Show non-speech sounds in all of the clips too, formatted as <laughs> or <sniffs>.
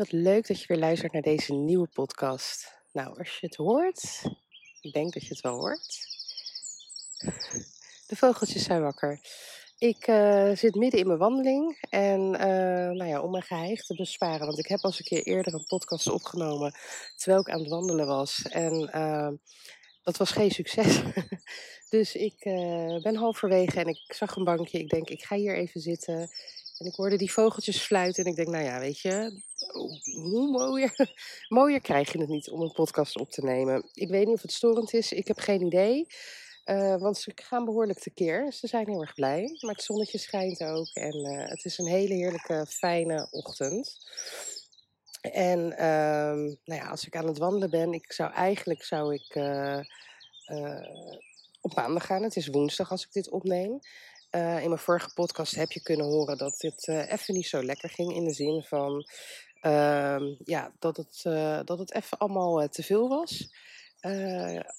Wat leuk dat je weer luistert naar deze nieuwe podcast. Nou, als je het hoort, ik denk dat je het wel hoort. De vogeltjes zijn wakker. Ik uh, zit midden in mijn wandeling en uh, nou ja, om mijn geheim te besparen, want ik heb al eens een keer eerder een podcast opgenomen terwijl ik aan het wandelen was. En uh, dat was geen succes. <laughs> dus ik ben halverwege en ik zag een bankje. Ik denk, ik ga hier even zitten. En ik hoorde die vogeltjes fluiten en ik denk, nou ja, weet je, hoe mooier, <laughs> mooier krijg je het niet om een podcast op te nemen. Ik weet niet of het storend is, ik heb geen idee. Uh, want ze gaan behoorlijk tekeer. Ze zijn heel erg blij. Maar het zonnetje schijnt ook. En uh, het is een hele heerlijke, fijne ochtend. En uh, nou ja, als ik aan het wandelen ben, ik zou eigenlijk zou ik uh, op maandag gaan. Het is woensdag als ik dit opneem. In mijn vorige podcast heb je kunnen horen dat dit even niet zo lekker ging. In de zin van ehm, ja, dat, het, dat het even allemaal te veel was.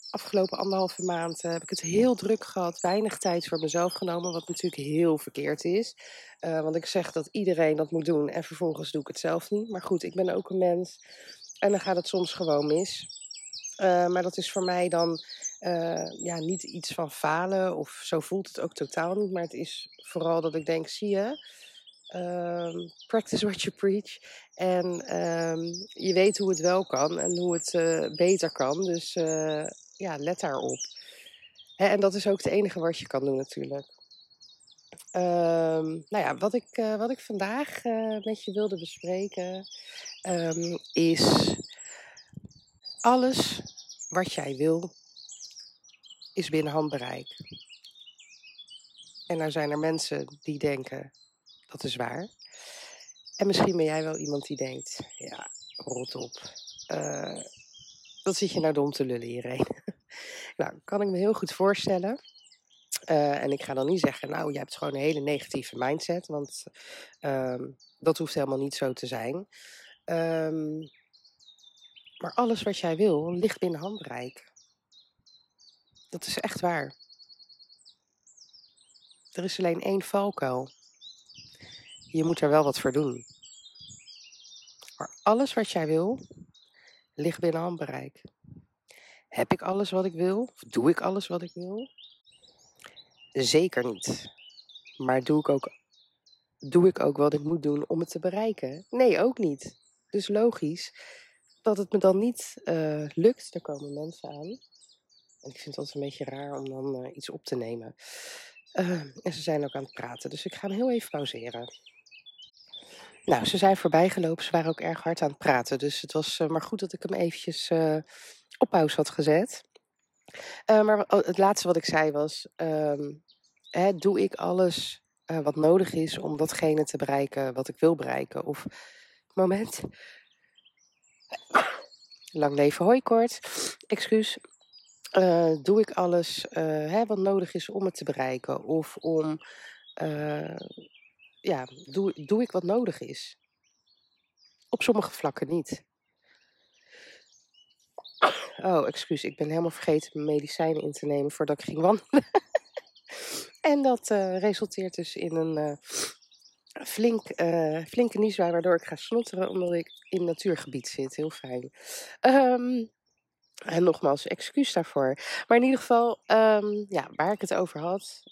Afgelopen anderhalve maand heb ik het heel druk gehad. Weinig tijd voor mezelf genomen, wat natuurlijk heel verkeerd is. Want ik zeg dat iedereen dat moet doen en vervolgens doe ik het zelf niet. Maar goed, ik ben ook een mens en dan gaat het soms gewoon mis. maar dat is voor mij dan ja, niet iets van falen of zo voelt het ook totaal niet. Maar het is vooral dat ik denk, zie je, Um, practice what you preach. En um, je weet hoe het wel kan en hoe het uh, beter kan. Dus uh, ja, let daarop. Hè, en dat is ook het enige wat je kan doen natuurlijk. Um, nou ja, wat ik, wat ik vandaag met je wilde bespreken is alles wat jij wil is binnen handbereik. En nou zijn er mensen die denken, dat is waar. En misschien ben jij wel iemand die denkt, ja, rot op. Uh, wat zit je nou dom te lullen hierheen? <laughs> nou, kan ik me heel goed voorstellen. Uh, en ik ga dan niet zeggen, nou, je hebt gewoon een hele negatieve mindset, want uh, dat hoeft helemaal niet zo te zijn. Um, maar alles wat jij wil, ligt binnen handbereik. Dat is echt waar. Er is alleen één valkuil je moet er wel wat voor doen. Maar alles wat jij wil, ligt binnen handbereik. Heb ik alles wat ik wil? Of doe ik alles wat ik wil? Zeker niet. Maar doe ik ook, doe ik ook wat ik moet doen om het te bereiken? Nee, ook niet. Dus logisch dat het me dan niet uh, lukt. Er komen mensen aan. Ik vind het altijd een beetje raar om dan uh, iets op te nemen. Uh, en ze zijn ook aan het praten, dus ik ga hem heel even pauzeren. Nou, ze zijn voorbijgelopen. Ze waren ook erg hard aan het praten. Dus het was uh, maar goed dat ik hem eventjes uh, op pauze had gezet. Uh, maar het laatste wat ik zei was: um, hè, doe ik alles wat nodig is om datgene te bereiken wat ik wil bereiken? Of moment. <coughs> Lang leven hooikort. Excuus. Doe ik alles hè, wat nodig is om het te bereiken? Of om ja, doe, doe ik wat nodig is. Op sommige vlakken niet. Oh, excuus, ik ben helemaal vergeten mijn medicijnen in te nemen voordat ik ging wandelen. <laughs> en dat resulteert dus in een flink, flinke nieswaai, waardoor ik ga snotteren omdat ik in natuurgebied zit. Heel fijn. Um, en nogmaals, excuus daarvoor. Maar in ieder geval, um, ja, waar ik het over had,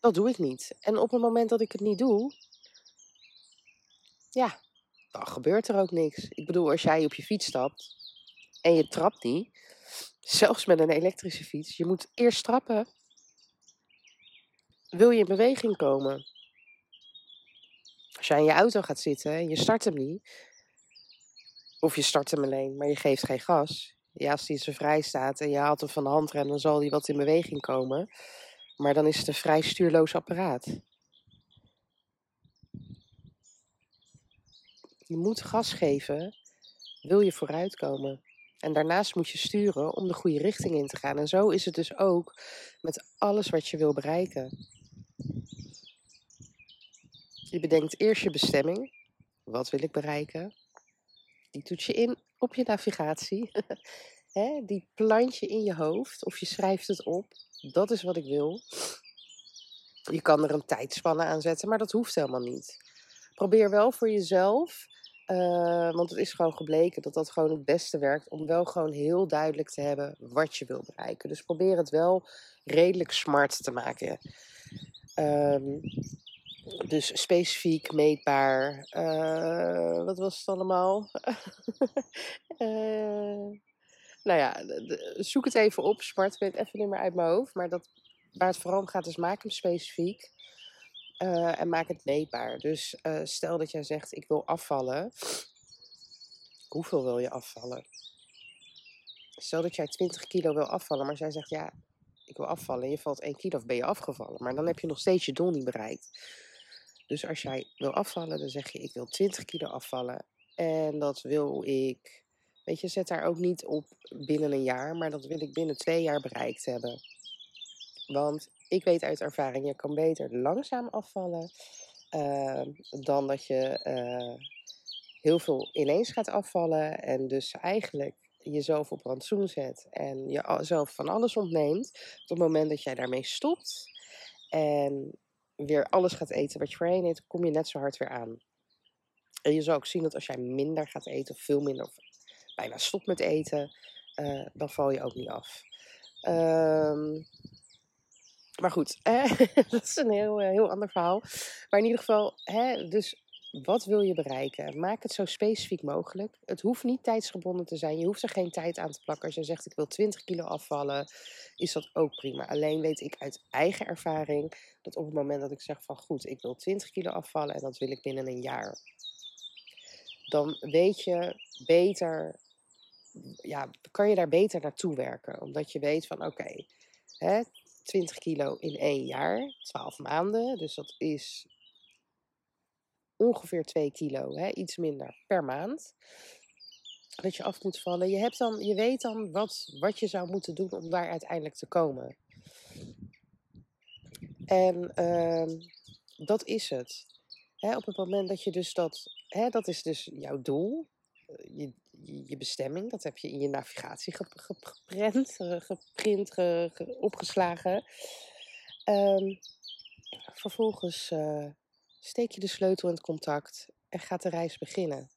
dat doe ik niet. En op het moment dat ik het niet doe, ja, dan gebeurt er ook niks. Ik bedoel, als jij op je fiets stapt en je trapt niet, zelfs met een elektrische fiets, je moet eerst trappen. Wil je in beweging komen? Als jij in je auto gaat zitten en je start hem niet, of je start hem alleen, maar je geeft geen gas. Ja, als die zo vrij staat en je haalt hem van de handrem, dan zal die wat in beweging komen. Maar dan is het een vrij stuurloos apparaat. Je moet gas geven wil je vooruitkomen. En daarnaast moet je sturen om de goede richting in te gaan. En zo is het dus ook met alles wat je wil bereiken. Je bedenkt eerst je bestemming. Wat wil ik bereiken? Die toets je in op je navigatie. <laughs> die plant je in je hoofd of je schrijft het op. Dat is wat ik wil. Je kan er een tijdspanne aan zetten, maar dat hoeft helemaal niet. Probeer wel voor jezelf, uh, want het is gewoon gebleken dat dat gewoon het beste werkt, om wel gewoon heel duidelijk te hebben wat je wil bereiken. Dus probeer het wel redelijk smart te maken. Um, dus specifiek, meetbaar. Uh, wat was het allemaal? uh, <laughs> nou ja, zoek het even op. Smart, weet even niet meer uit mijn hoofd. Maar dat, waar het vooral om gaat is maak hem specifiek. Uh, en maak het meetbaar. Dus stel dat jij zegt ik wil afvallen. Hoeveel wil je afvallen? Stel dat jij 20 kilo wil afvallen, maar zij zegt ja, ik wil afvallen en je valt 1 kilo of ben je afgevallen. Maar dan heb je nog steeds je doel niet bereikt. Dus als jij wil afvallen, dan zeg je ik wil 20 kilo afvallen. En dat wil ik, weet je, zet daar ook niet op binnen een jaar, maar dat wil ik binnen twee jaar bereikt hebben. Want ik weet uit ervaring, je kan beter langzaam afvallen uh, dan dat je uh, heel veel ineens gaat afvallen. En dus eigenlijk jezelf op rantsoen zet en jezelf van alles ontneemt. Op het moment dat jij daarmee stopt en weer alles gaat eten wat je voorheen eet, kom je net zo hard weer aan. En je zal ook zien dat als jij minder gaat eten, of veel minder, of bijna stopt met eten, uh, dan val je ook niet af. Um, maar goed, <laughs> dat is een heel, eh, heel ander verhaal. Maar in ieder geval, hè, dus wat wil je bereiken? Maak het zo specifiek mogelijk. Het hoeft niet tijdsgebonden te zijn. Je hoeft er geen tijd aan te plakken. Als je zegt ik wil 20 kilo afvallen, is dat ook prima. Alleen weet ik uit eigen ervaring dat op het moment dat ik zeg van goed, ik wil 20 kilo afvallen en dat wil ik binnen een jaar. Dan weet je beter, ja, kan je daar beter naartoe werken. Omdat je weet van oké, okay, 20 kilo in één jaar, 12 maanden. Dus dat is ongeveer 2 kilo, hè, iets minder per maand. Dat je af moet vallen. Je, hebt dan, je weet dan wat, wat je zou moeten doen om daar uiteindelijk te komen. En uh, dat is het. Hè, op het moment dat je dus dat, hè, dat is dus jouw doel, eh, je, je bestemming, dat heb je in je navigatie geprint, geprint, ge, opgeslagen. Um, vervolgens uh, steek je de sleutel in het contact en gaat de reis beginnen.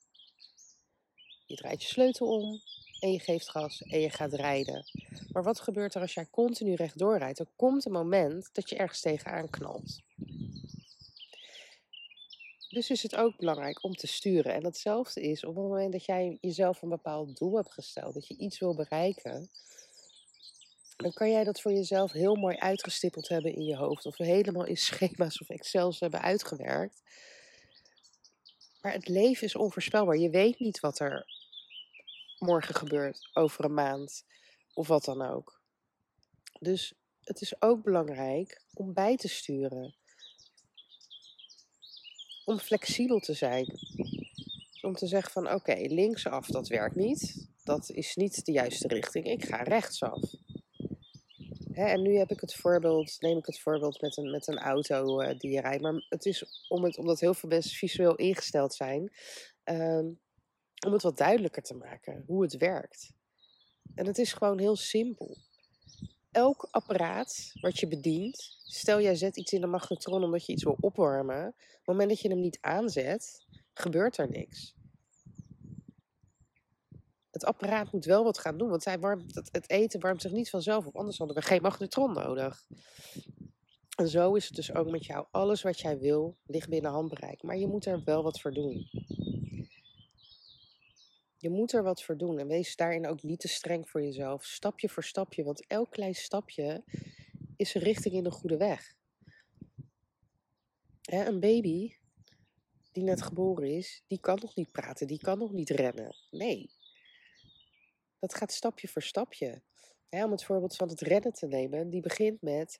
Je draait je sleutel om en je geeft gas en je gaat rijden. Maar wat gebeurt er als jij continu rechtdoor rijdt? Er komt een moment dat je ergens tegenaan knalt. Dus is het ook belangrijk om te sturen. En hetzelfde is op het moment dat jij jezelf een bepaald doel hebt gesteld, dat je iets wil bereiken, dan kan jij dat voor jezelf heel mooi uitgestippeld hebben in je hoofd. Of helemaal in schema's of Excel's hebben uitgewerkt. Maar het leven is onvoorspelbaar. Je weet niet wat er morgen gebeurt, over een maand of wat dan ook. Dus het is ook belangrijk om bij te sturen. Om flexibel te zijn. Om te zeggen van oké, linksaf dat werkt niet. Dat is niet de juiste richting. Ik ga rechtsaf. Hè, en nu heb ik het voorbeeld, neem ik het voorbeeld met een, met een auto uh, die je rijdt. Maar het is om het, omdat heel veel mensen visueel ingesteld zijn, um, om het wat duidelijker te maken hoe het werkt. En het is gewoon heel simpel. Elk apparaat wat je bedient, stel jij zet iets in de magnetron omdat je iets wil opwarmen, op het moment dat je hem niet aanzet, gebeurt er niks het apparaat moet wel wat gaan doen. Want hij warmt, het, eten warmt zich niet vanzelf op. Anders hadden we geen magnetron nodig. En zo is het dus ook met jou. Alles wat jij wil ligt binnen handbereik. Maar je moet er wel wat voor doen. Je moet er wat voor doen. En wees daarin ook niet te streng voor jezelf. Stapje voor stapje. Want elk klein stapje is een richting in de goede weg. Hè, een baby die net geboren is, die kan nog niet praten. Die kan nog niet rennen. Nee, dat gaat stapje voor stapje. om het voorbeeld van het rennen te nemen, die begint met,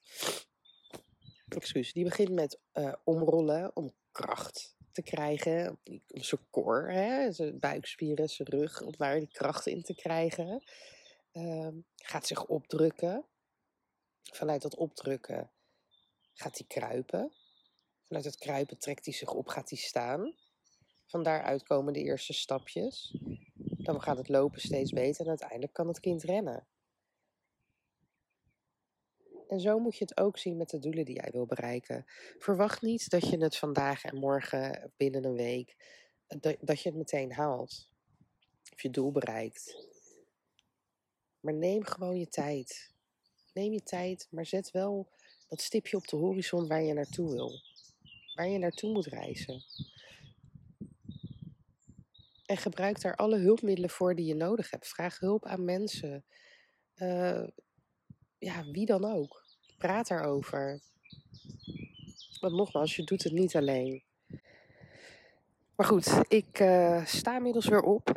<sniffs> excuus, die begint met uh, omrollen om kracht te krijgen. Op zijn core, hè, zijn buikspieren, zijn rug, om daar die kracht in te krijgen. Ehm, gaat zich opdrukken. Vanuit dat opdrukken gaat hij kruipen. Vanuit het kruipen trekt hij zich op, gaat hij staan. Van daaruit komen de eerste stapjes. Dan gaat het lopen steeds beter en uiteindelijk kan het kind rennen. En zo moet je het ook zien met de doelen die jij wil bereiken. Verwacht niet dat je het vandaag en morgen binnen een week, dat, dat je het meteen haalt. Of je doel bereikt. Maar neem gewoon je tijd. Neem je tijd, maar zet wel dat stipje op de horizon waar je naartoe wil. Waar je naartoe moet reizen. En gebruik daar alle hulpmiddelen voor die je nodig hebt. Vraag hulp aan mensen. Uh, ja, wie dan ook. Praat daarover. Want nogmaals, je doet het niet alleen. Maar goed, ik uh, sta inmiddels weer op.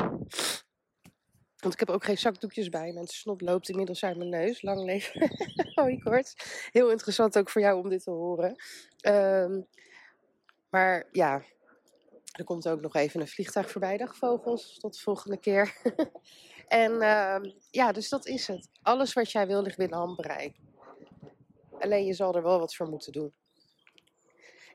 Want ik heb ook geen zakdoekjes bij. Mijn snot loopt inmiddels uit mijn neus. Lang leven. <laughs> Hoi kort. Heel interessant ook voor jou om dit te horen. Um, maar ja, er komt ook nog even een vliegtuig voorbij. Dag vogels, tot de volgende keer. <laughs> en uh, ja, dus dat is het. Alles wat jij wil ligt binnen handbereik. Alleen je zal er wel wat voor moeten doen.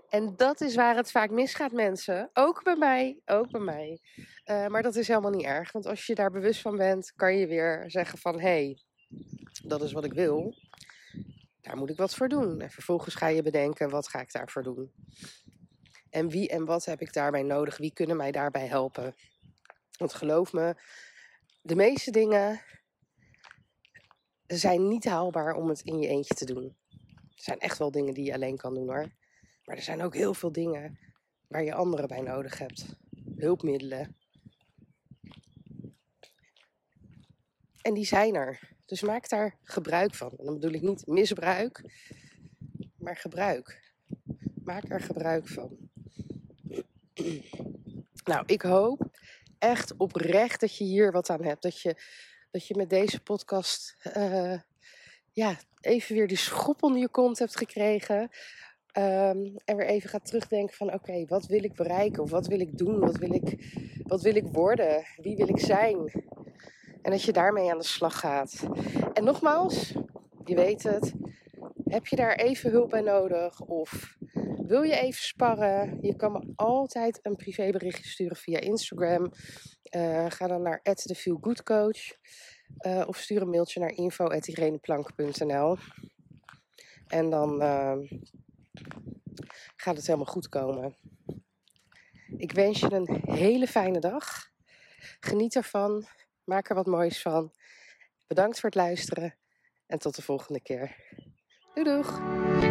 En dat is waar het vaak misgaat, mensen. Ook bij mij, ook bij mij. Uh, maar dat is helemaal niet erg. Want als je daar bewust van bent, kan je weer zeggen van... hé, hey, dat is wat ik wil. Daar moet ik wat voor doen. En vervolgens ga je bedenken, wat ga ik daarvoor doen? En wie en wat heb ik daarbij nodig? Wie kunnen mij daarbij helpen? Want geloof me, de meeste dingen zijn niet haalbaar om het in je eentje te doen. Er zijn echt wel dingen die je alleen kan doen hoor. Maar er zijn ook heel veel dingen waar je anderen bij nodig hebt. Hulpmiddelen. En die zijn er. Dus maak daar gebruik van. En dan bedoel ik niet misbruik, maar gebruik. Maak er gebruik van. <clears throat> Nou, ik hoop echt oprecht dat je hier wat aan hebt. Dat je, dat je met deze podcast uh, ja, even weer die schop onder je kont hebt gekregen. Um, en weer even gaat terugdenken van oké, wat wil ik bereiken? Of wat wil ik doen? Wat wil ik, wat wil ik worden? Wie wil ik zijn? En dat je daarmee aan de slag gaat. En nogmaals, je weet het. Heb je daar even hulp bij nodig? Of wil je even sparren? Je kan me altijd een privéberichtje sturen via Instagram. Uh, ga dan naar @thefeelgoodcoach uh, of stuur een mailtje naar info@ireneplank.nl. En dan uh, gaat het helemaal goed komen. Ik wens je een hele fijne dag. Geniet ervan. Maak er wat moois van. Bedankt voor het luisteren en tot de volgende keer. Doei doeg!